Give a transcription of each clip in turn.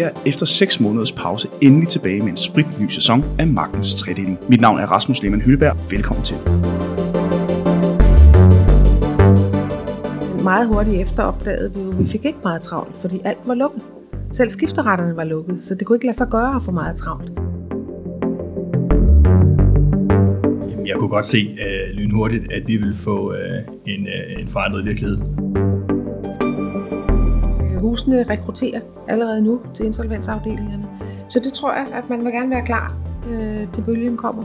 Vi er efter 6 måneders pause endelig tilbage med en sprit ny sæson af Magtens Tredeling. Mit navn er Rasmus Lehmann Hylleberg. Velkommen til. Meget hurtigt efter opdagede vi jo, at vi fik ikke meget travlt, fordi alt var lukket. Selv skifteretterne var lukket, så det kunne ikke lade sig gøre at få meget travlt. Jeg kunne godt se uh, lynhurtigt, at vi ville få uh, en, uh, en forandret virkelighed. Husene rekrutterer allerede nu til insolvensafdelingerne, så det tror jeg, at man vil gerne være klar uh, til bølgen kommer.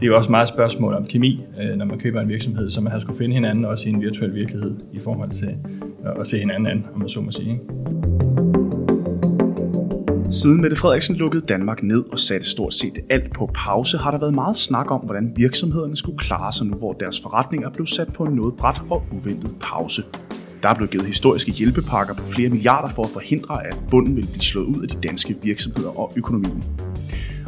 Det er jo også meget spørgsmål om kemi, uh, når man køber en virksomhed, så man har skulle finde hinanden også i en virtuel virkelighed i forhold til at se hinanden an, om man så må sige. Ikke? Siden Mette Frederiksen lukkede Danmark ned og satte stort set alt på pause, har der været meget snak om, hvordan virksomhederne skulle klare sig nu, hvor deres forretninger blev sat på en noget bræt og uventet pause. Der er blevet givet historiske hjælpepakker på flere milliarder for at forhindre, at bunden vil blive slået ud af de danske virksomheder og økonomien.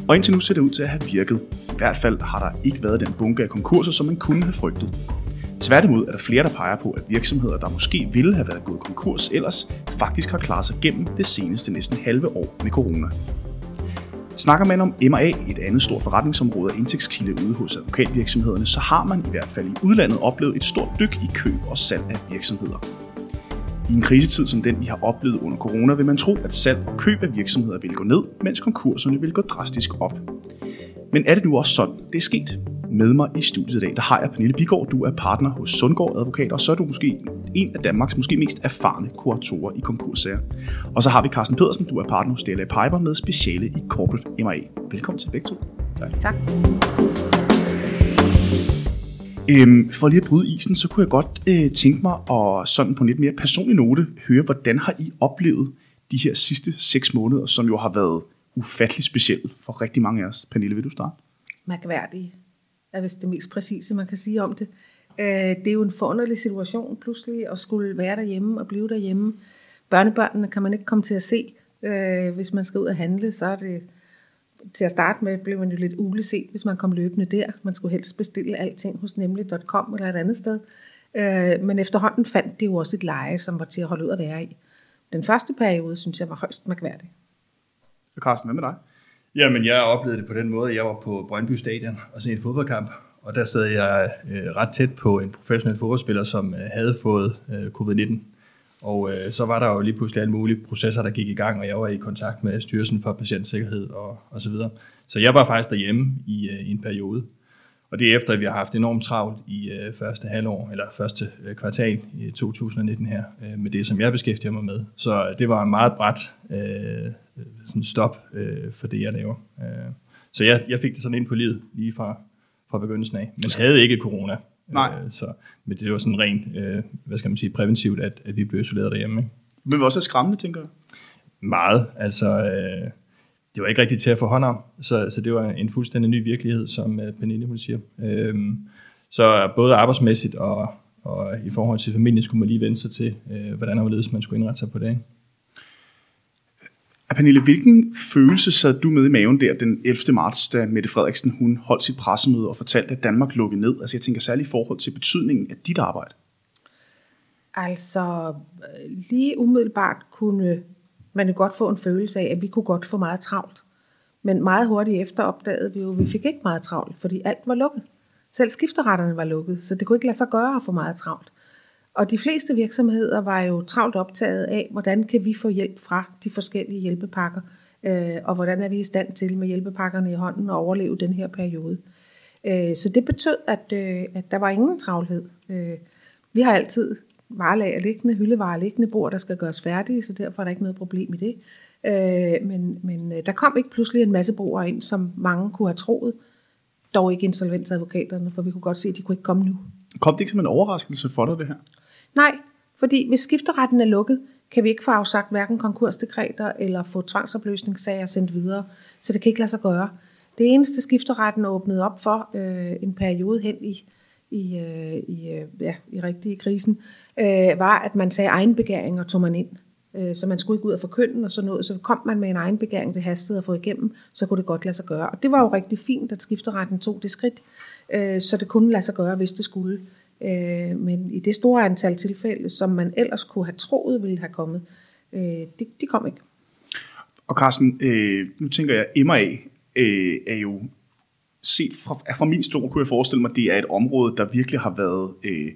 Og indtil nu ser det ud til at have virket. I hvert fald har der ikke været den bunke af konkurser, som man kunne have frygtet. Tværtimod er der flere, der peger på, at virksomheder, der måske ville have været gået konkurs ellers, faktisk har klaret sig gennem det seneste næsten halve år med corona. Snakker man om M&A, et andet stort forretningsområde af indtægtskilde ude hos advokatvirksomhederne, så har man i hvert fald i udlandet oplevet et stort dyk i køb og salg af virksomheder. I en krisetid som den, vi har oplevet under corona, vil man tro, at salg og køb af virksomheder vil gå ned, mens konkurserne vil gå drastisk op. Men er det nu også sådan, det er sket? Med mig i studiet i dag, der har jeg Pernille Bigård. Du er partner hos Sundgaard Advokater, og så er du måske en af Danmarks måske mest erfarne kuratorer i konkurssager. Og så har vi Carsten Pedersen, du er partner hos DLA Piper med speciale i Corporate M&A. Velkommen til begge to. Tak. tak. Øhm, for lige at bryde isen, så kunne jeg godt øh, tænke mig at sådan på en lidt mere personlig note høre, hvordan har I oplevet de her sidste seks måneder, som jo har været ufattelig specielle for rigtig mange af os. Pernille, vil du starte? Mærkværdige er vist det mest præcise, man kan sige om det. Øh, det er jo en forunderlig situation pludselig at skulle være derhjemme og blive derhjemme. Børnebørnene kan man ikke komme til at se. Øh, hvis man skal ud og handle, så er det til at starte med, blev man jo lidt uleset, hvis man kom løbende der. Man skulle helst bestille alting hos nemlig.com eller et andet sted. Øh, men efterhånden fandt det jo også et leje, som var til at holde ud at være i. Den første periode, synes jeg, var højst mærkværdig. Carsten, hvad med dig? Jamen, jeg oplevede det på den måde, jeg var på Brøndby Stadion og så en fodboldkamp, og der sad jeg øh, ret tæt på en professionel fodboldspiller, som øh, havde fået øh, covid-19. Og øh, så var der jo lige pludselig alle mulige processer, der gik i gang, og jeg var i kontakt med Styrelsen for Patientsikkerhed og, og så videre. Så jeg var faktisk derhjemme i, øh, i en periode. Og det er efter, at vi har haft enormt travlt i øh, første halvår, eller første øh, kvartal i 2019 her, øh, med det, som jeg beskæftiger mig med. Så øh, det var en meget bræt øh, sådan stop øh, for det, jeg laver. Øh, så jeg, jeg fik det sådan ind på livet lige fra, fra begyndelsen af, men havde ikke corona. Nej. Øh, så, men det var sådan rent, øh, hvad skal man sige, præventivt, at, at vi blev isoleret derhjemme. Ikke? Men det var også skræmmende, tænker jeg. Meget. Altså, øh, det var ikke rigtigt til at få hånd om, så, så det var en fuldstændig ny virkelighed, som uh, Pernille hun siger. Øh, så både arbejdsmæssigt og, og i forhold til familien skulle man lige vende sig til, øh, hvordan og hvorledes man skulle indrette sig på det. Ikke? Pernille, hvilken følelse sad du med i maven der den 11. marts, da Mette Frederiksen hun holdt sit pressemøde og fortalte, at Danmark lukkede ned? Altså jeg tænker særligt i forhold til betydningen af dit arbejde. Altså lige umiddelbart kunne man jo godt få en følelse af, at vi kunne godt få meget travlt. Men meget hurtigt efter opdagede vi jo, at vi fik ikke meget travlt, fordi alt var lukket. Selv skifteretterne var lukket, så det kunne ikke lade sig gøre at få meget travlt. Og de fleste virksomheder var jo travlt optaget af, hvordan kan vi få hjælp fra de forskellige hjælpepakker, øh, og hvordan er vi i stand til med hjælpepakkerne i hånden at overleve den her periode. Øh, så det betød, at, øh, at der var ingen travlhed. Øh, vi har altid varelager liggende, hyldevarer liggende, bord, der skal gøres færdige, så derfor er der ikke noget problem i det. Øh, men men øh, der kom ikke pludselig en masse brugere ind, som mange kunne have troet, dog ikke insolvensadvokaterne, for vi kunne godt se, at de kunne ikke komme nu. Kom det ikke som en overraskelse for dig, det her? Nej, fordi hvis skifteretten er lukket, kan vi ikke få afsagt hverken konkursdekreter eller få tvangsopløsningssager sendt videre, så det kan ikke lade sig gøre. Det eneste skifteretten åbnede op for øh, en periode hen i, i, øh, i, øh, ja, i rigtige krisen, øh, var, at man sagde egenbegæring og tog man ind. Øh, så man skulle ikke ud og forkynde og sådan noget. Så kom man med en egenbegæring, det hastede at få igennem, så kunne det godt lade sig gøre. Og det var jo rigtig fint, at skifteretten tog det skridt, øh, så det kunne lade sig gøre, hvis det skulle. Øh, men i det store antal tilfælde, som man ellers kunne have troet ville have kommet, øh, de, de kom ikke. Og Carsten, øh, nu tænker jeg, M&A øh, er jo set fra, fra min stol, kunne jeg forestille mig, det er et område, der virkelig har været øh,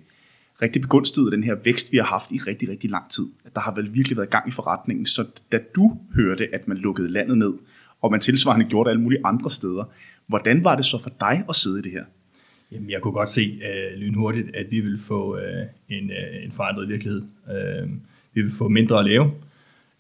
rigtig begunstiget af den her vækst, vi har haft i rigtig, rigtig lang tid. Der har vel virkelig været gang i forretningen, så da du hørte, at man lukkede landet ned, og man tilsvarende gjorde det alle mulige andre steder, hvordan var det så for dig at sidde i det her? Jamen, jeg kunne godt se øh, lynhurtigt, at vi vil få øh, en, øh, en forandret virkelighed. Øh, vi vil få mindre at lave,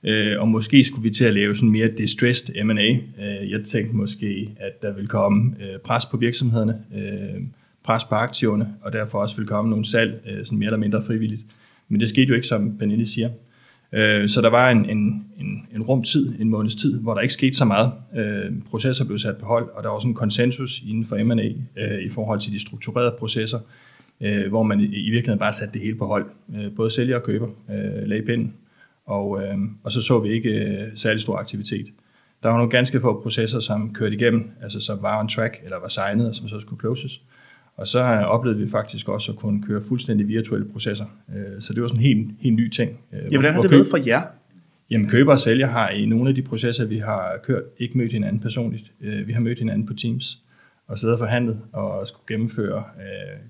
øh, og måske skulle vi til at lave sådan mere distressed M&A. Øh, jeg tænkte måske, at der vil komme øh, pres på virksomhederne, øh, pres på aktiverne, og derfor også vil komme nogle salg, øh, sådan mere eller mindre frivilligt. Men det skete jo ikke, som Pernille siger. Øh, så der var en, en, en, en rum tid, en måneds tid, hvor der ikke skete så meget. Øh, processer blev sat på hold, og der var sådan en konsensus inden for M&A øh, i forhold til de strukturerede processer, øh, hvor man i virkeligheden bare satte det hele på hold. Både sælger og køber lagde pinden, og, øh, og så så vi ikke øh, særlig stor aktivitet. Der var nogle ganske få processer, som kørte igennem, altså som var on track eller var signet, og som så skulle closes. Og så oplevede vi faktisk også at kunne køre fuldstændig virtuelle processer. Øh, så det var sådan en helt, helt ny ting. Øh, ja, hvordan har det været for jer? Jamen køber og sælger har i nogle af de processer, vi har kørt, ikke mødt hinanden personligt. Øh, vi har mødt hinanden på Teams og siddet og forhandlet og skulle gennemføre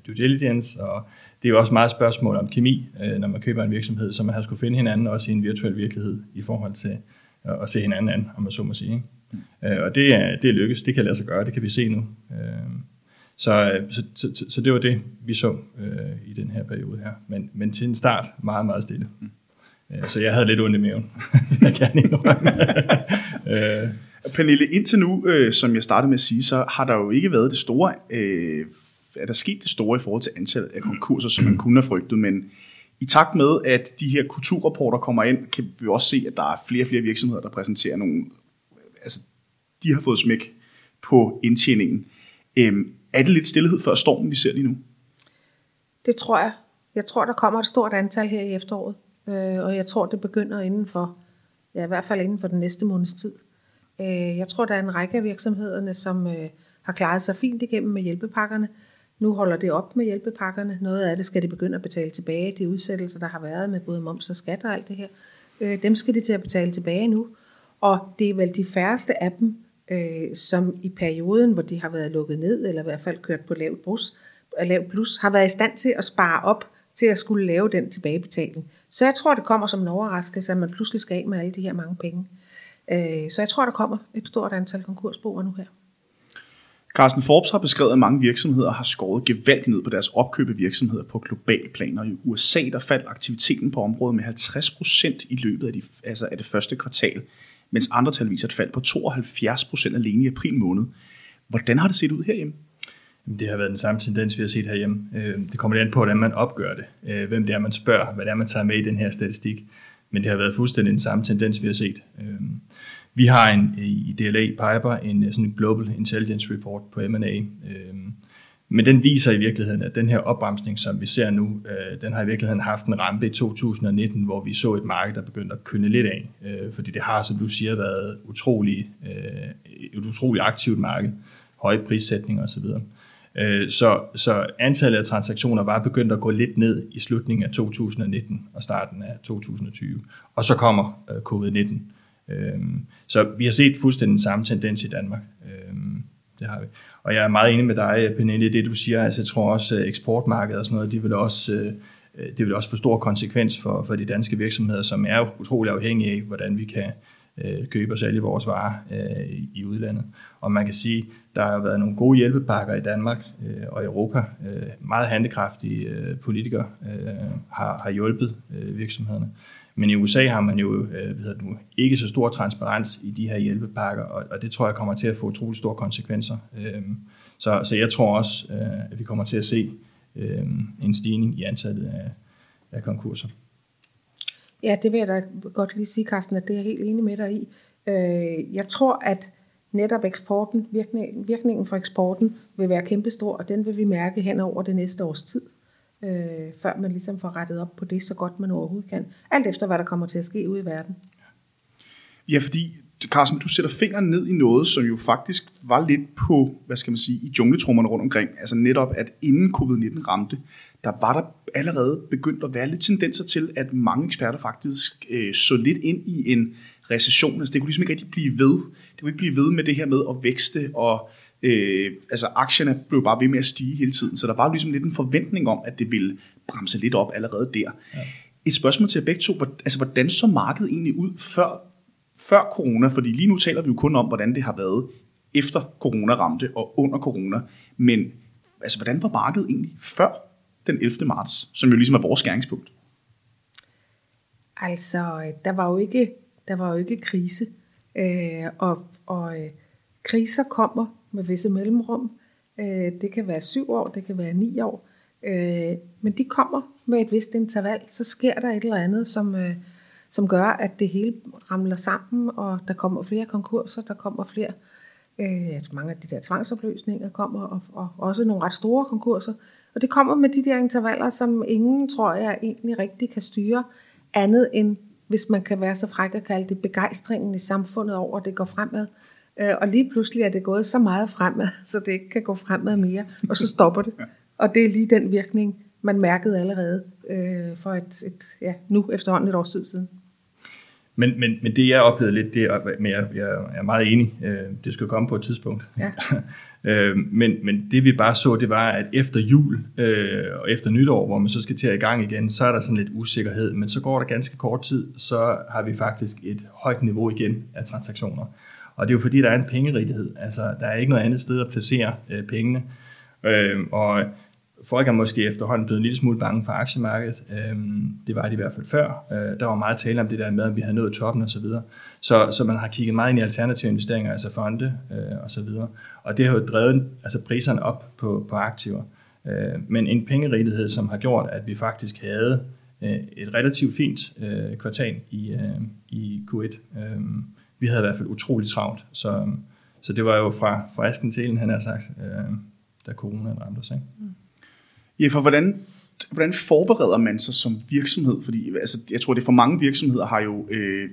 due diligence. Og det er jo også meget spørgsmål om kemi, når man køber en virksomhed, så man har skulle finde hinanden også i en virtuel virkelighed i forhold til at se hinanden an, om man så må sige. Ikke? Mm. Og det er, det er lykkes, det kan lade sig gøre, det kan vi se nu. Øh, så, så, så, så det var det, vi så øh, i den her periode her. Men, men til en start meget, meget stille. Mm. Øh, så jeg havde lidt ondt i maven. jeg kan ikke øh, Pernille, indtil nu, øh, som jeg startede med at sige, så har der jo ikke været det store, øh, er der sket det store i forhold til antallet af konkurser, som man kunne have frygtet, men i takt med, at de her kulturrapporter kommer ind, kan vi også se, at der er flere og flere virksomheder, der præsenterer nogle, altså de har fået smæk på indtjeningen. Øh, er det lidt stillhed før stormen, vi ser lige nu? Det tror jeg. Jeg tror, der kommer et stort antal her i efteråret, øh, og jeg tror, det begynder inden for, ja, i hvert fald inden for den næste måneds tid. Øh, jeg tror, der er en række af virksomhederne, som øh, har klaret sig fint igennem med hjælpepakkerne. Nu holder det op med hjælpepakkerne. Noget af det skal de begynde at betale tilbage. De udsættelser, der har været med både moms og skat og alt det her, øh, dem skal de til at betale tilbage nu. Og det er vel de færreste af dem, Øh, som i perioden, hvor de har været lukket ned, eller i hvert fald kørt på lavt plus, øh, lav plus har været i stand til at spare op til at skulle lave den tilbagebetaling. Så jeg tror, det kommer som en overraskelse, at man pludselig skal af med alle de her mange penge. Øh, så jeg tror, der kommer et stort antal konkursboer nu her. Carsten Forbes har beskrevet, at mange virksomheder har skåret gevaldigt ned på deres opkøb af virksomheder på global plan, og i USA der faldt aktiviteten på området med 50% i løbet af, de, altså af det første kvartal, mens andre tal viser et fald på 72% alene i april måned. Hvordan har det set ud herhjemme? Det har været den samme tendens, vi har set herhjemme. Øh, det kommer lidt an på, hvordan man opgør det. Øh, hvem det er, man spørger, hvad det er, man tager med i den her statistik. Men det har været fuldstændig den samme tendens, vi har set. Øh, vi har en, i DLA Piper en sådan en Global Intelligence Report på M&A, men den viser i virkeligheden, at den her opbremsning, som vi ser nu, øh, den har i virkeligheden haft en rampe i 2019, hvor vi så et marked, der begyndte at kønne lidt af. Øh, fordi det har, som du siger, været utrolig, øh, et utroligt aktivt marked, høje prissætninger osv. Så, så antallet af transaktioner var begyndt at gå lidt ned i slutningen af 2019 og starten af 2020. Og så kommer covid-19. Så vi har set fuldstændig den samme tendens i Danmark. Det har vi. Og jeg er meget enig med dig, Pernille, i det du siger. Altså, jeg tror også, øh, eksportmarkedet og sådan noget, de vil også, øh, øh, det vil også få stor konsekvens for, for de danske virksomheder, som er utrolig afhængige af, hvordan vi kan købe og sælge vores varer i udlandet. Og man kan sige, der har været nogle gode hjælpepakker i Danmark og Europa. Meget handekraftige politikere har, har hjulpet virksomhederne. Men i USA har man jo øh, ved du, ikke så stor transparens i de her hjælpepakker, og, og det tror jeg kommer til at få utrolig store konsekvenser. Øh, så, så jeg tror også, øh, at vi kommer til at se øh, en stigning i antallet af, af konkurser. Ja, det vil jeg da godt lige sige, Carsten, at det er jeg helt enig med dig i. Øh, jeg tror, at netop eksporten, virkning, virkningen for eksporten vil være kæmpestor, og den vil vi mærke hen over det næste års tid, øh, før man ligesom får rettet op på det, så godt man overhovedet kan. Alt efter, hvad der kommer til at ske ude i verden. Ja, fordi Carsten, du sætter fingeren ned i noget, som jo faktisk var lidt på, hvad skal man sige, i jungletrummerne rundt omkring. Altså netop, at inden covid-19 ramte, der var der allerede begyndt at være lidt tendenser til, at mange eksperter faktisk øh, så lidt ind i en recession. Altså, det kunne ligesom ikke rigtig blive ved. Det kunne ikke blive ved med det her med at vækste, og øh, altså, aktierne blev bare ved med at stige hele tiden. Så der var ligesom lidt en forventning om, at det ville bremse lidt op allerede der. Ja. Et spørgsmål til jer begge to. Altså, hvordan så markedet egentlig ud før, før corona? Fordi lige nu taler vi jo kun om, hvordan det har været efter corona ramte og under corona. Men altså, hvordan var markedet egentlig før den 11. marts, som jo ligesom er vores skæringspunkt? Altså, der var jo ikke, der var jo ikke krise. Øh, og og øh, kriser kommer med visse mellemrum. Øh, det kan være syv år, det kan være ni år. Øh, men de kommer med et vist interval. Så sker der et eller andet, som, øh, som gør, at det hele ramler sammen, og der kommer flere konkurser, der kommer flere Øh, altså mange af de der tvangsopløsninger kommer, og, og også nogle ret store konkurser. Og det kommer med de der intervaller, som ingen, tror jeg, egentlig rigtig kan styre, andet end, hvis man kan være så fræk at kalde det, begejstringen i samfundet over, at det går fremad. Øh, og lige pludselig er det gået så meget fremad, så det ikke kan gå fremad mere, og så stopper det. Og det er lige den virkning, man mærkede allerede øh, for et, et, ja, nu efterhånden et års tid siden. Men, men, men det jeg oplevede lidt, det er, men jeg, jeg er meget enig, øh, det skulle komme på et tidspunkt. Ja. øh, men, men det vi bare så, det var, at efter jul øh, og efter nytår, hvor man så skal til at i gang igen, så er der sådan lidt usikkerhed, men så går der ganske kort tid, så har vi faktisk et højt niveau igen af transaktioner. Og det er jo fordi, der er en pengerigtighed. Altså, der er ikke noget andet sted at placere øh, pengene. Øh, og folk er måske efterhånden blevet en lille smule bange for aktiemarkedet. Øh, det var de i hvert fald før. Øh, der var meget tale om det der med, at vi havde nået toppen osv. Så, så, så man har kigget meget ind i alternative investeringer, altså fonde øh, osv. Og, og det har jo drevet altså priserne op på, på aktiver. Øh, men en pengerigtighed, som har gjort, at vi faktisk havde øh, et relativt fint øh, kvartal i, øh, i Q1 vi havde i hvert fald utrolig travlt, så, øhm, så det var jo fra, fra asken til elen, han har sagt, øhm, da corona ramte os. Ikke? Mm. Ja, for hvordan, hvordan forbereder man sig som virksomhed? Fordi altså, jeg tror, det for mange virksomheder har jo øh,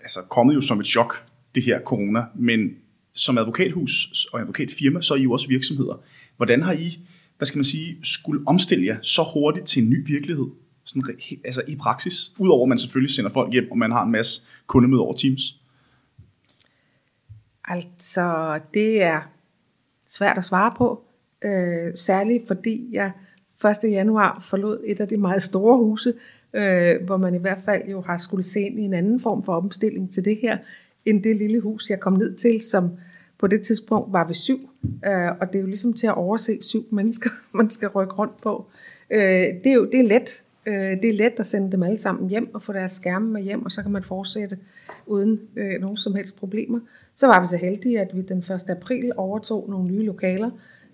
altså, kommet jo som et chok, det her corona, men som advokathus og advokatfirma, så er I jo også virksomheder. Hvordan har I, hvad skal man sige, skulle omstille jer så hurtigt til en ny virkelighed? Sådan, altså i praksis, udover at man selvfølgelig sender folk hjem, og man har en masse kundemøder over Teams. Altså, det er svært at svare på. Øh, særligt fordi jeg 1. januar forlod et af de meget store huse, øh, hvor man i hvert fald jo har skulle se ind i en anden form for omstilling til det her, end det lille hus, jeg kom ned til, som på det tidspunkt var vi syv. Øh, og det er jo ligesom til at overse syv mennesker, man skal rykke rundt på. Øh, det, er jo, det er let. Øh, det er let at sende dem alle sammen hjem og få deres skærme med hjem, og så kan man fortsætte uden øh, nogen som helst problemer. Så var vi så heldige, at vi den 1. april overtog nogle nye lokaler,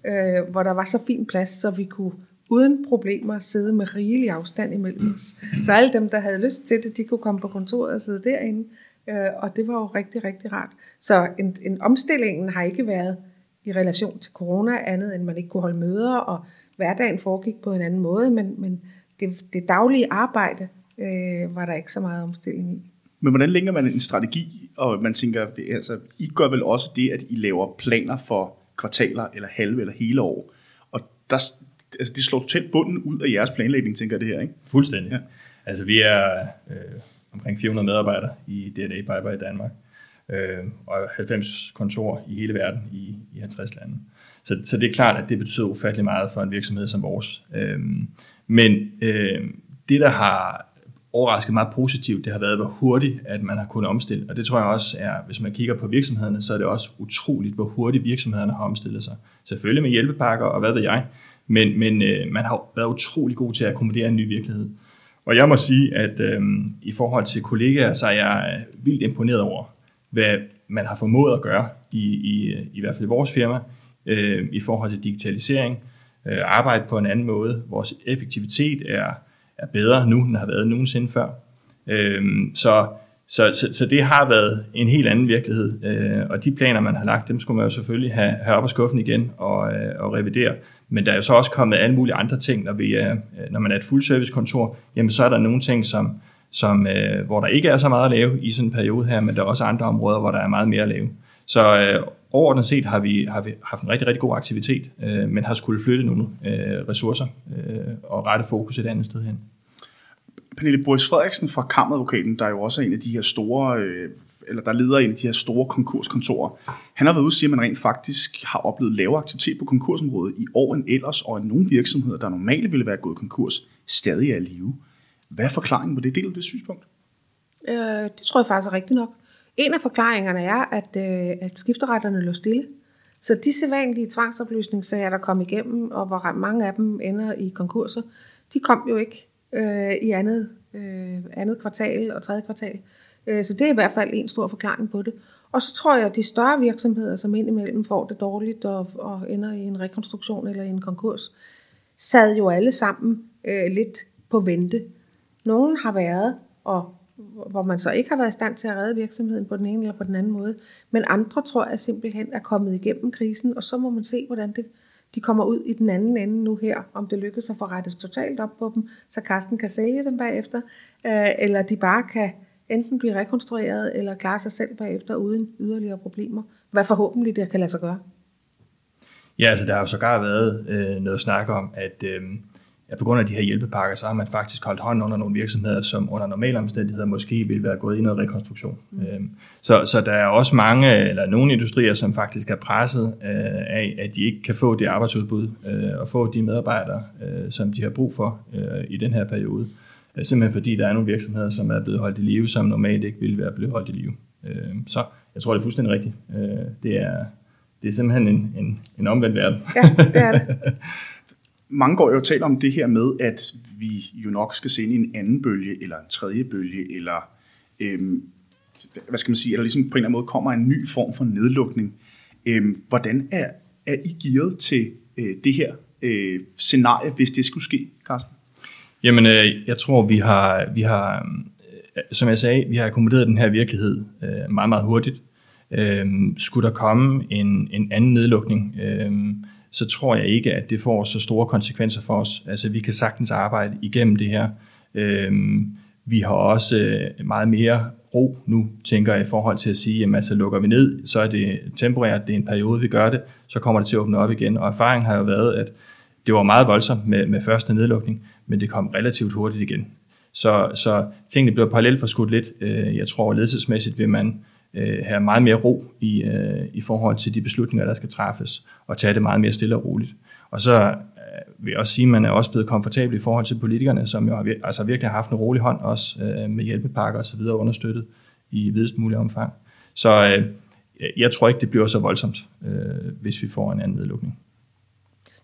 øh, hvor der var så fin plads, så vi kunne uden problemer sidde med rigelig afstand imellem os. Så alle dem, der havde lyst til det, de kunne komme på kontoret og sidde derinde, øh, og det var jo rigtig, rigtig rart. Så en, en omstillingen har ikke været i relation til corona andet, end man ikke kunne holde møder, og hverdagen foregik på en anden måde, men, men det, det daglige arbejde øh, var der ikke så meget omstilling i. Men hvordan længer man en strategi, og man tænker, altså, I gør vel også det, at I laver planer for kvartaler, eller halve, eller hele år. Og der, altså, det slår totalt bunden ud af jeres planlægning, tænker jeg det her, ikke? Fuldstændig. Ja. Altså, vi er øh, omkring 400 medarbejdere i DNA Bye i Danmark, øh, og 90 kontor i hele verden i, i 50 lande. Så, så det er klart, at det betyder ufattelig meget for en virksomhed som vores. Øh, men øh, det, der har overrasket meget positivt, det har været, hvor hurtigt at man har kunnet omstille. Og det tror jeg også er, hvis man kigger på virksomhederne, så er det også utroligt, hvor hurtigt virksomhederne har omstillet sig. Selvfølgelig med hjælpepakker og hvad ved jeg, men, men øh, man har været utrolig god til at akkommodere en ny virkelighed. Og jeg må sige, at øh, i forhold til kollegaer, så er jeg øh, vildt imponeret over, hvad man har formået at gøre, i, i, i hvert fald i vores firma, øh, i forhold til digitalisering, øh, arbejde på en anden måde. Vores effektivitet er er bedre nu, end den har været nogensinde før. Øhm, så, så, så, så det har været en helt anden virkelighed, øh, og de planer, man har lagt, dem skulle man jo selvfølgelig have, have op af skuffen igen og, øh, og revidere. Men der er jo så også kommet alle mulige andre ting, når, vi øh, når man er et fuldservicekontor, jamen så er der nogle ting, som, som, øh, hvor der ikke er så meget at lave i sådan en periode her, men der er også andre områder, hvor der er meget mere at lave. Så øh, overordnet set har vi, har vi haft en rigtig, rigtig god aktivitet, øh, men har skulle flytte nogle øh, ressourcer øh, og rette fokus et andet sted hen. Pernille Boris Frederiksen fra Kammeradvokaten, der er jo også en af de her store, øh, eller der leder en af de her store konkurskontorer, han har været ude og sige, at man rent faktisk har oplevet lavere aktivitet på konkursområdet i år end ellers, og at nogle virksomheder, der normalt ville være gået konkurs, stadig er i live. Hvad er forklaringen på det? Deler du det synspunkt? Øh, det tror jeg faktisk er rigtigt nok. En af forklaringerne er, at, øh, at skifteretterne lå stille. Så de sædvanlige tvangsopløsningssager, der kom igennem, og hvor mange af dem ender i konkurser, de kom jo ikke øh, i andet, øh, andet kvartal og tredje kvartal. Øh, så det er i hvert fald en stor forklaring på det. Og så tror jeg, at de større virksomheder, som indimellem får det dårligt og, og ender i en rekonstruktion eller i en konkurs, sad jo alle sammen øh, lidt på vente. Nogle har været, og hvor man så ikke har været i stand til at redde virksomheden på den ene eller på den anden måde. Men andre tror jeg simpelthen er kommet igennem krisen, og så må man se, hvordan det, de kommer ud i den anden ende nu her, om det lykkes at få rettet totalt op på dem, så Karsten kan sælge dem bagefter, øh, eller de bare kan enten blive rekonstrueret, eller klare sig selv bagefter uden yderligere problemer. Hvad forhåbentlig det kan lade sig gøre. Ja, altså der har jo sågar været øh, noget snak om, at øh, ja, på grund af de her hjælpepakker, så har man faktisk holdt hånden under nogle virksomheder, som under normale omstændigheder måske ville være gået i noget rekonstruktion. Mm. Øhm, så, så der er også mange, eller nogle industrier, som faktisk er presset øh, af, at de ikke kan få det arbejdsudbud øh, og få de medarbejdere, øh, som de har brug for øh, i den her periode. Øh, simpelthen fordi der er nogle virksomheder, som er blevet holdt i live, som normalt ikke ville være blevet holdt i live. Øh, så jeg tror, det er fuldstændig rigtigt. Øh, det, er, det er simpelthen en, en, en omvendt verden. Ja, det er det. mange går jo og taler om det her med, at vi jo nok skal se ind i en anden bølge, eller en tredje bølge, eller øhm, hvad skal man sige, eller ligesom på en eller anden måde kommer en ny form for nedlukning. Øhm, hvordan er, er I gearet til øh, det her øh, scenarie, hvis det skulle ske, Carsten? Jamen, øh, jeg tror, vi har, vi har, øh, som jeg sagde, vi har akkommoderet den her virkelighed øh, meget, meget hurtigt. Øh, skulle der komme en, en anden nedlukning, øh, så tror jeg ikke, at det får så store konsekvenser for os. Altså, vi kan sagtens arbejde igennem det her. Øhm, vi har også øh, meget mere ro nu, tænker jeg, i forhold til at sige, at altså lukker vi ned, så er det temporært, det er en periode, vi gør det, så kommer det til at åbne op igen. Og erfaringen har jo været, at det var meget voldsomt med, med første nedlukning, men det kom relativt hurtigt igen. Så, så tingene bliver parallelt forskudt lidt. Øh, jeg tror, ledelsesmæssigt vil man øh, have meget mere ro i, øh, i forhold til de beslutninger, der skal træffes, og tage det meget mere stille og roligt. Og så øh, vil jeg også sige, at man er også blevet komfortabel i forhold til politikerne, som jo har, altså virkelig har haft en rolig hånd også øh, med hjælpepakker osv. understøttet i videst mulig omfang. Så øh, jeg tror ikke, det bliver så voldsomt, øh, hvis vi får en anden nedlukning.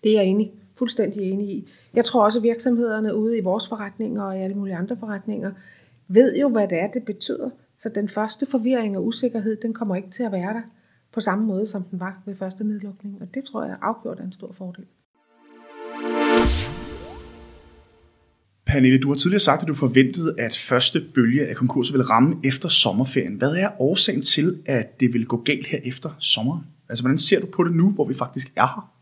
Det er jeg enig fuldstændig enig i. Jeg tror også, at virksomhederne ude i vores forretninger og i alle mulige andre forretninger ved jo, hvad det er, det betyder. Så den første forvirring og usikkerhed, den kommer ikke til at være der på samme måde, som den var ved første nedlukning. Og det tror jeg afgjort er en stor fordel. Pernille, du har tidligere sagt, at du forventede, at første bølge af konkurser ville ramme efter sommerferien. Hvad er årsagen til, at det vil gå galt her efter sommeren? Altså, hvordan ser du på det nu, hvor vi faktisk er her?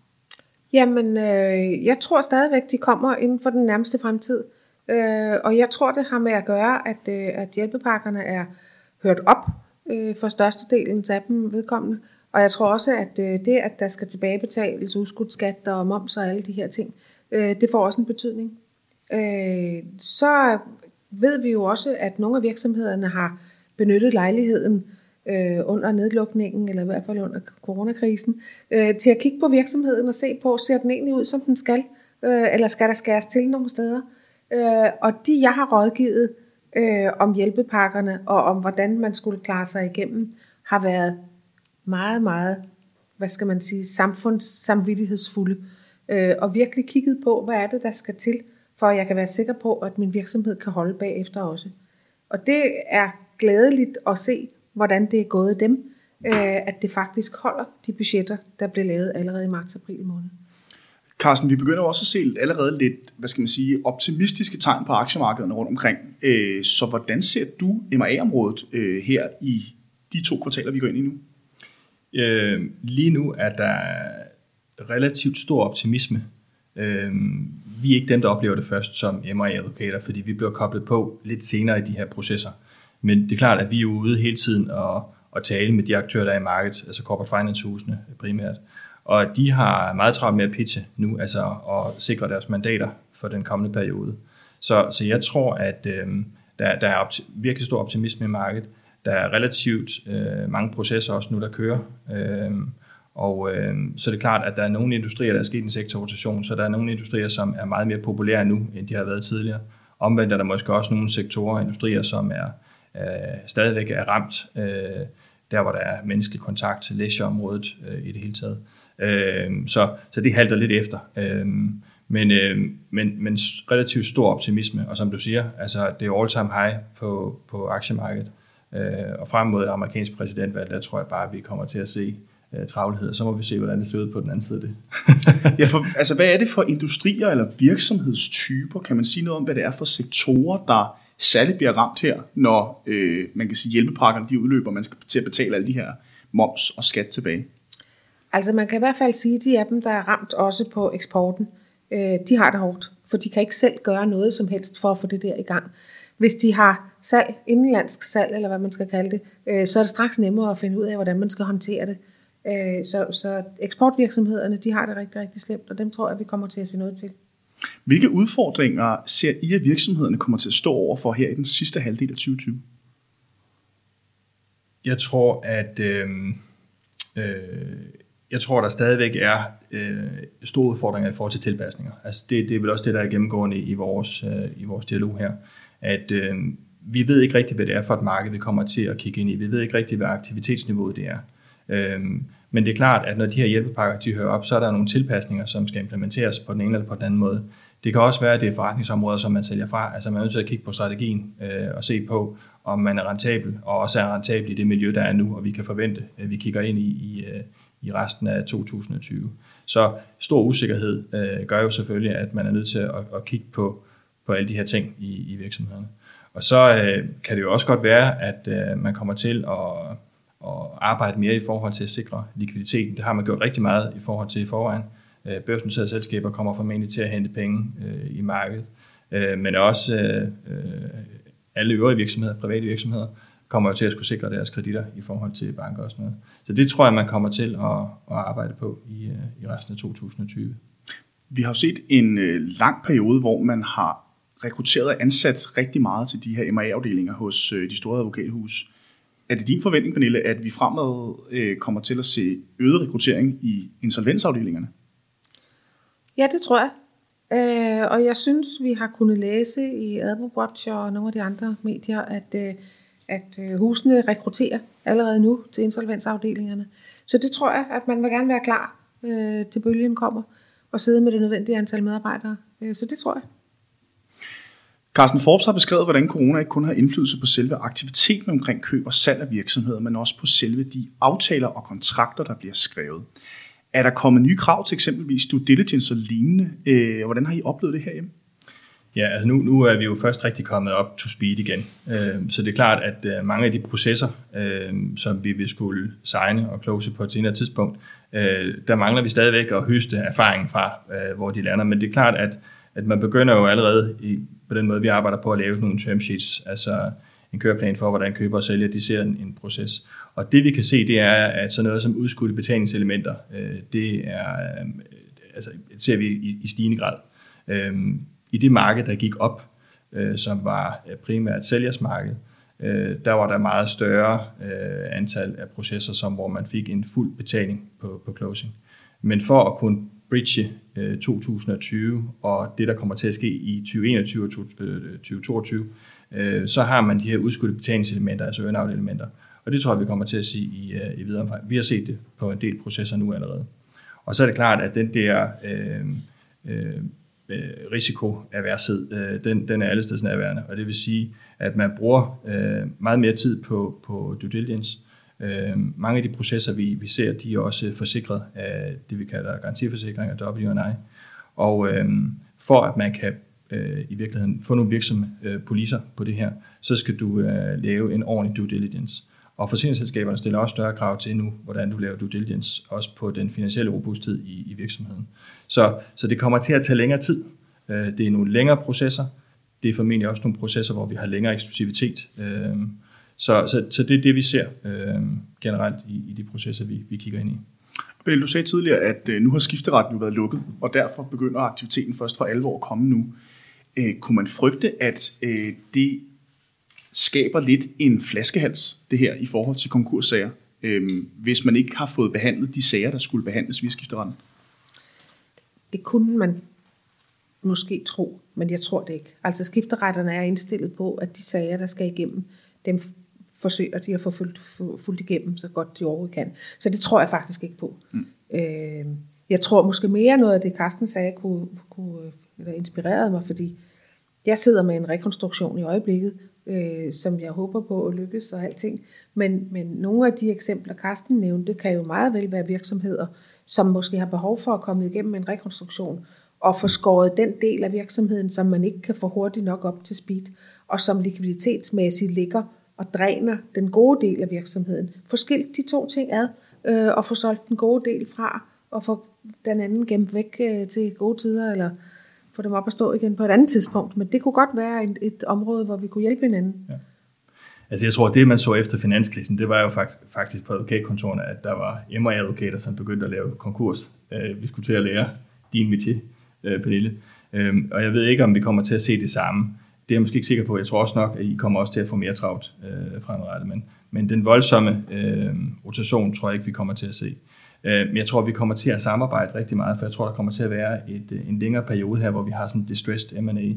Jamen, øh, jeg tror stadigvæk, de kommer inden for den nærmeste fremtid. Øh, og jeg tror, det har med at gøre, at, øh, at hjælpepakkerne er hørt op øh, for størstedelen af dem vedkommende. Og jeg tror også, at øh, det, at der skal tilbagebetales udskudtskat og moms og alle de her ting, øh, det får også en betydning. Øh, så ved vi jo også, at nogle af virksomhederne har benyttet lejligheden øh, under nedlukningen, eller i hvert fald under coronakrisen, øh, til at kigge på virksomheden og se på, ser den egentlig ud, som den skal, øh, eller skal der skæres til nogle steder. Øh, og de, jeg har rådgivet øh, øh, om hjælpepakkerne, og om hvordan man skulle klare sig igennem, har været meget, meget, hvad skal man sige, samfundssamvittighedsfulde, øh, og virkelig kigget på, hvad er det, der skal til, for at jeg kan være sikker på, at min virksomhed kan holde bagefter også. Og det er glædeligt at se, hvordan det er gået dem, øh, at det faktisk holder de budgetter, der blev lavet allerede i marts-april måned. Carsten, vi begynder også at se allerede lidt, hvad skal man sige, optimistiske tegn på aktiemarkederne rundt omkring. Øh, så hvordan ser du M&A-området øh, her i de to kvartaler, vi går ind i nu? Øh, lige nu er der relativt stor optimisme. Øh, vi er ikke dem, der oplever det først som M&A-advokater, fordi vi bliver koblet på lidt senere i de her processer. Men det er klart, at vi er ude hele tiden og, og tale med de aktører, der er i markedet, altså corporate finance-husene primært. Og de har meget travlt med at pitche nu, altså at sikre deres mandater for den kommende periode. Så, så jeg tror, at øh, der, der er opti- virkelig stor optimisme i markedet. Der er relativt øh, mange processer også nu, der kører. Øh, og øh, så er det klart, at der er nogle industrier, der er sket en sektorrotation, så der er nogle industrier, som er meget mere populære nu, end de har været tidligere. Omvendt er der måske også nogle sektorer og industrier, som er øh, stadigvæk er ramt, øh, der hvor der er menneskelig kontakt til leisureområdet øh, i det hele taget. Øh, Øh, så, så det halter lidt efter. Øh, men, øh, men, men relativt stor optimisme, og som du siger, altså det er all-time high på, på aktiemarkedet. Øh, og frem mod det amerikanske præsidentvalg, der tror jeg bare, at vi kommer til at se øh, travlhed, så må vi se, hvordan det ser ud på den anden side af det. ja, for, altså, hvad er det for industrier eller virksomhedstyper? Kan man sige noget om, hvad det er for sektorer, der særligt bliver ramt her, når øh, man kan sige, hjælpepakkerne de udløber, man skal til at betale alle de her moms og skat tilbage? Altså man kan i hvert fald sige, at de af dem, der er ramt også på eksporten, øh, de har det hårdt, for de kan ikke selv gøre noget som helst for at få det der i gang. Hvis de har salg, indenlandsk salg, eller hvad man skal kalde det, øh, så er det straks nemmere at finde ud af, hvordan man skal håndtere det. Øh, så, så eksportvirksomhederne, de har det rigtig, rigtig slemt, og dem tror jeg, vi kommer til at se noget til. Hvilke udfordringer ser I, at virksomhederne kommer til at stå over for her i den sidste halvdel af 2020? Jeg tror, at øh, øh, jeg tror, der stadigvæk er øh, store udfordringer i forhold til tilpasninger. Altså det, det er vel også det, der er gennemgående i vores, øh, i vores dialog her. At øh, vi ved ikke rigtigt, hvad det er for et marked, vi kommer til at kigge ind i. Vi ved ikke rigtigt, hvad aktivitetsniveauet det er. Øh, men det er klart, at når de her hjælpepakker de hører op, så er der nogle tilpasninger, som skal implementeres på den ene eller på den anden måde. Det kan også være, at det er forretningsområder, som man sælger fra. Altså man er nødt til at kigge på strategien øh, og se på, om man er rentabel, og også er rentabel i det miljø, der er nu, og vi kan forvente, at vi kigger ind i, i, øh, i resten af 2020. Så stor usikkerhed øh, gør jo selvfølgelig, at man er nødt til at, at kigge på, på alle de her ting i, i virksomhederne. Og så øh, kan det jo også godt være, at øh, man kommer til at, at arbejde mere i forhold til at sikre likviditeten. Det har man gjort rigtig meget i forhold til i forvejen. Øh, børsnoterede selskaber kommer formentlig til at hente penge øh, i markedet, øh, men også øh, øh alle øvrige virksomheder, private virksomheder, kommer jo til at skulle sikre deres kreditter i forhold til banker og sådan noget. Så det tror jeg, man kommer til at, at arbejde på i, i resten af 2020. Vi har set en lang periode, hvor man har rekrutteret og ansat rigtig meget til de her MA-afdelinger hos de store advokathus. Er det din forventning, Pernille, at vi fremad kommer til at se øget rekruttering i insolvensafdelingerne? Ja, det tror jeg. Øh, og jeg synes, vi har kunnet læse i AdvoWatch og nogle af de andre medier, at, øh, at øh, husene rekrutterer allerede nu til insolvensafdelingerne. Så det tror jeg, at man vil gerne være klar øh, til bølgen kommer og sidde med det nødvendige antal medarbejdere. Øh, så det tror jeg. Carsten Forbes har beskrevet, hvordan corona ikke kun har indflydelse på selve aktiviteten omkring køb og salg af virksomheder, men også på selve de aftaler og kontrakter, der bliver skrevet. Er der kommet nye krav til eksempelvis due diligence og lignende? Øh, hvordan har I oplevet det herhjemme? Ja, altså nu, nu er vi jo først rigtig kommet op to speed igen. Øh, så det er klart, at øh, mange af de processer, øh, som vi vil skulle signe og close på et senere tidspunkt, øh, der mangler vi stadigvæk at høste erfaring fra, øh, hvor de lander. Men det er klart, at, at man begynder jo allerede i, på den måde, vi arbejder på at lave nogle term sheets, altså en køreplan for, hvordan køber og sælger, de ser en, en proces. Og det vi kan se, det er, at sådan noget som udskudte betalingselementer, øh, det er, øh, altså, ser vi i, i stigende grad. Øhm, i det marked, der gik op, øh, som var øh, primært sælgersmarked, øh, der var der meget større øh, antal af processer, som, hvor man fik en fuld betaling på, på closing. Men for at kunne bridge øh, 2020 og det, der kommer til at ske i 2021 og 2022, øh, øh, så har man de her udskudte betalingselementer, altså earnout-elementer. Og det tror jeg, vi kommer til at se i, øh, i videre omfang. Vi har set det på en del processer nu allerede. Og så er det klart, at den der øh, øh, Øh, risikoaværshed, øh, den, den er allesteds nærværende. Og det vil sige, at man bruger øh, meget mere tid på, på due diligence. Øh, mange af de processer, vi, vi ser, de er også forsikret af det, vi kalder garantiforsikring og W&I. Og øh, for at man kan øh, i virkeligheden få nogle virksomme øh, poliser på det her, så skal du øh, lave en ordentlig due diligence. Og forsikringsselskaberne stiller også større krav til nu, hvordan du laver due diligence, også på den finansielle robusthed i, i virksomheden. Så, så det kommer til at tage længere tid. Øh, det er nogle længere processer. Det er formentlig også nogle processer, hvor vi har længere eksklusivitet. Øh, så, så, så det er det, vi ser øh, generelt i, i de processer, vi, vi kigger ind i. Bill, du sagde tidligere, at øh, nu har skifteretten jo været lukket, og derfor begynder aktiviteten først for alvor at komme nu. Øh, kunne man frygte, at øh, det skaber lidt en flaskehals, det her, i forhold til konkurssager, øh, hvis man ikke har fået behandlet de sager, der skulle behandles via skifteretten? Det kunne man måske tro, men jeg tror det ikke. Altså skifteretterne er indstillet på, at de sager, der skal igennem, dem forsøger de at få fuldt, fuldt igennem, så godt de overhovedet kan. Så det tror jeg faktisk ikke på. Mm. Øh, jeg tror måske mere noget af det, Carsten sagde, kunne, kunne eller inspireret mig, fordi jeg sidder med en rekonstruktion i øjeblikket, øh, som jeg håber på at lykkes og alting. Men, men nogle af de eksempler, Karsten nævnte, kan jo meget vel være virksomheder, som måske har behov for at komme igennem en rekonstruktion og få skåret den del af virksomheden, som man ikke kan få hurtigt nok op til speed, og som likviditetsmæssigt ligger og dræner den gode del af virksomheden. Få skilt de to ting ad, øh, og få solgt den gode del fra, og få den anden gemt væk øh, til gode tider, eller få dem op at stå igen på et andet tidspunkt. Men det kunne godt være et, et område, hvor vi kunne hjælpe hinanden. Ja. Altså jeg tror, at det man så efter finanskrisen, det var jo faktisk på advokatkontorene, at der var MR-advokater, som begyndte at lave konkurs. Øh, vi skulle til at lære din métier, øh, Pernille. Øhm, og jeg ved ikke, om vi kommer til at se det samme. Det er jeg måske ikke sikker på. Jeg tror også nok, at I kommer også til at få mere travlt øh, fremadrettet. Men, men den voldsomme øh, rotation tror jeg ikke, vi kommer til at se. Øh, men jeg tror, vi kommer til at samarbejde rigtig meget, for jeg tror, der kommer til at være et, øh, en længere periode her, hvor vi har sådan distressed M&A,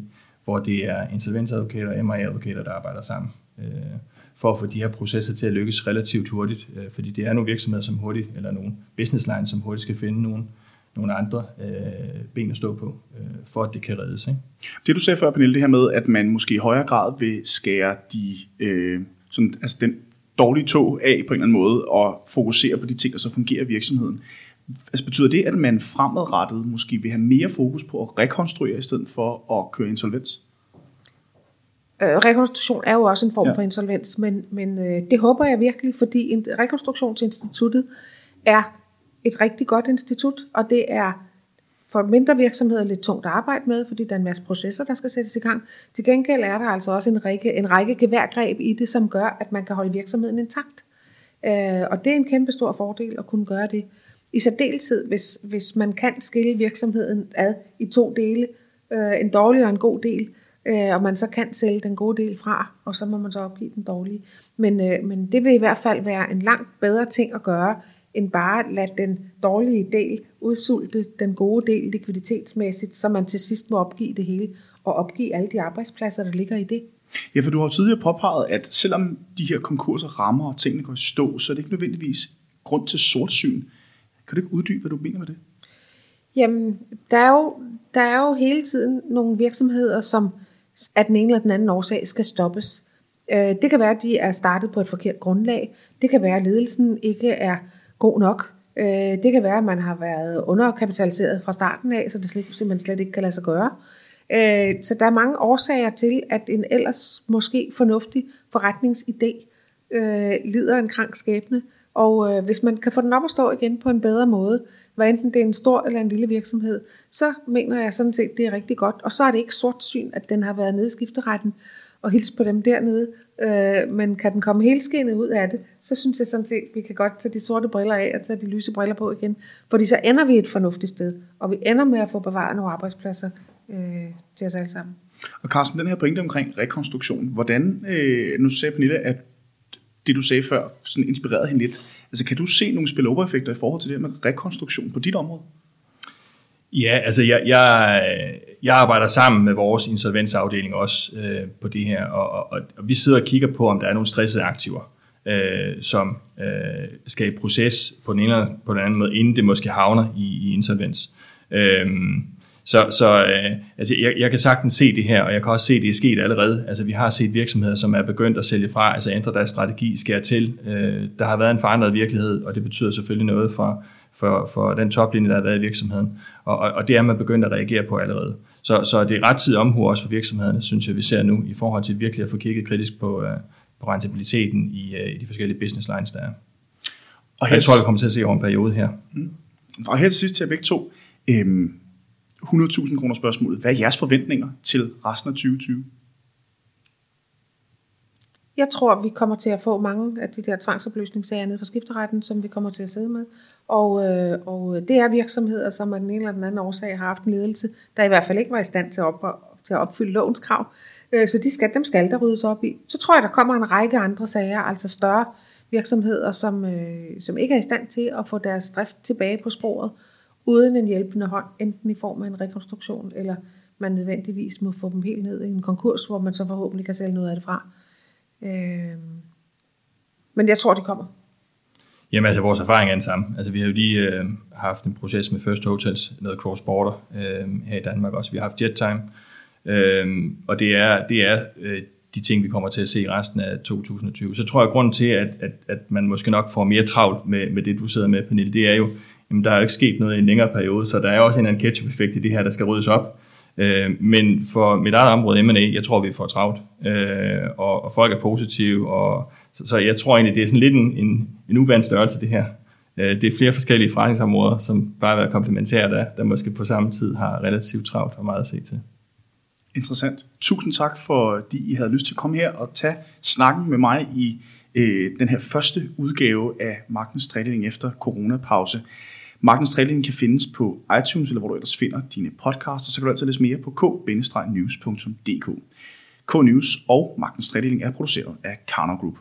hvor det er insolvensadvokater og MA-advokater, der arbejder sammen øh, for at få de her processer til at lykkes relativt hurtigt, øh, fordi det er nogle virksomheder, som hurtigt, eller nogle business lines, som hurtigt skal finde nogle, nogle andre øh, ben at stå på, øh, for at det kan reddes. Ikke? Det du sagde før, Pernille, det her med, at man måske i højere grad vil skære de, øh, sådan, altså den dårlige tog af på en eller anden måde, og fokusere på de ting, der så fungerer i virksomheden. Altså betyder det, at man fremadrettet måske vil have mere fokus på at rekonstruere, i stedet for at køre insolvens? Øh, rekonstruktion er jo også en form ja. for insolvens, men, men øh, det håber jeg virkelig, fordi en, Rekonstruktionsinstituttet er et rigtig godt institut, og det er for mindre virksomheder lidt tungt at arbejde med, fordi der er en masse processer, der skal sættes i gang. Til gengæld er der altså også en række, en række geværgreb i det, som gør, at man kan holde virksomheden intakt. Øh, og det er en kæmpe stor fordel at kunne gøre det. I særdeleshed, hvis, hvis man kan skille virksomheden ad i to dele, øh, en dårlig og en god del, øh, og man så kan sælge den gode del fra, og så må man så opgive den dårlige. Men, øh, men det vil i hvert fald være en langt bedre ting at gøre, end bare at lade den dårlige del udsulte den gode del likviditetsmæssigt, så man til sidst må opgive det hele, og opgive alle de arbejdspladser, der ligger i det. Ja, for du har tidligere påpeget, at selvom de her konkurser rammer, og tingene går i stå, så er det ikke nødvendigvis grund til sortsyn. Kan du ikke uddybe, hvad du mener med det? Jamen, der er jo, der er jo hele tiden nogle virksomheder, som af den ene eller den anden årsag skal stoppes. Øh, det kan være, at de er startet på et forkert grundlag. Det kan være, at ledelsen ikke er god nok. Øh, det kan være, at man har været underkapitaliseret fra starten af, så det simpelthen slet ikke kan lade sig gøre. Øh, så der er mange årsager til, at en ellers måske fornuftig forretningsidé øh, lider en krank skæbne. Og øh, hvis man kan få den op at stå igen på en bedre måde, hvad enten det er en stor eller en lille virksomhed, så mener jeg sådan set, det er rigtig godt. Og så er det ikke sort syn, at den har været nede i skifteretten og hilse på dem dernede. Øh, men kan den komme helt skinnet ud af det, så synes jeg sådan set, at vi kan godt tage de sorte briller af og tage de lyse briller på igen. Fordi så ender vi et fornuftigt sted, og vi ender med at få bevaret nogle arbejdspladser øh, til os alle sammen. Og Carsten, den her pointe omkring rekonstruktion, hvordan, øh, nu sagde Pernille, at det du sagde før, sådan inspirerede hende lidt. Altså kan du se nogle spillover-effekter i forhold til det med rekonstruktion på dit område? Ja, altså jeg, jeg, jeg arbejder sammen med vores insolvensafdeling også øh, på det her, og, og, og vi sidder og kigger på, om der er nogle stressede aktiver, øh, som øh, skal i proces på den ene eller på den anden måde, inden det måske havner i, i insolvens. Øh, så så øh, altså jeg, jeg kan sagtens se det her, og jeg kan også se, at det er sket allerede. Altså vi har set virksomheder, som er begyndt at sælge fra, altså ændre deres strategi, skære til. Øh, der har været en forandret virkelighed, og det betyder selvfølgelig noget for, for, for den toplinje, der har været i virksomheden. Og, og, og det er man begyndt at reagere på allerede. Så, så det er ret tid omhu også for virksomhederne, synes jeg, vi ser nu, i forhold til virkelig at få kigget kritisk på, uh, på rentabiliteten i, uh, i de forskellige business lines, der er. Og her, jeg tror, vi kommer til at se over en periode her. Mm. Og her til sidst til jer begge to. Øhm, 100.000 kroner spørgsmålet. Hvad er jeres forventninger til resten af 2020? Jeg tror, vi kommer til at få mange af de der tvangsopløsningssager nede fra skifteretten, som vi kommer til at sidde med. Og, øh, og det er virksomheder, som af den ene eller den anden årsag har haft en ledelse, der i hvert fald ikke var i stand til at til at opfylde lovens krav. Øh, så de skal, dem skal der ryddes op i. Så tror jeg, der kommer en række andre sager, altså større virksomheder, som, øh, som ikke er i stand til at få deres drift tilbage på sporet, uden en hjælpende hånd, enten i form af en rekonstruktion, eller man nødvendigvis må få dem helt ned i en konkurs, hvor man så forhåbentlig kan sælge noget af det fra. Øh, men jeg tror, det kommer. Jamen altså, vores erfaring er den samme. Altså, vi har jo lige øh, haft en proces med First Hotels, noget cross-border øh, her i Danmark også. Vi har haft jet time, øh, og det er, det er øh, de ting, vi kommer til at se i resten af 2020. Så tror jeg, at grunden til, at, at, at man måske nok får mere travlt med, med det, du sidder med, Pernille, det er jo, jamen, der er jo ikke sket noget i en længere periode, så der er også en anden ketchup-effekt i det her, der skal ryddes op. Øh, men for mit eget område, M&A, jeg tror, vi får travlt, øh, og, og folk er positive, og så, så jeg tror egentlig, det er sådan lidt en, en, en uvandt størrelse, det her. Øh, det er flere forskellige forretningsområder, som bare er komplementære, der, der måske på samme tid har relativt travlt og meget at se til. Interessant. Tusind tak, fordi I havde lyst til at komme her og tage snakken med mig i øh, den her første udgave af Magtens Tredeling efter coronapause. Magtens Trælinje kan findes på iTunes, eller hvor du ellers finder dine podcasts, og så kan du altid læse mere på k-news.dk. K-News og Magtens Trælinje er produceret af Karner Group.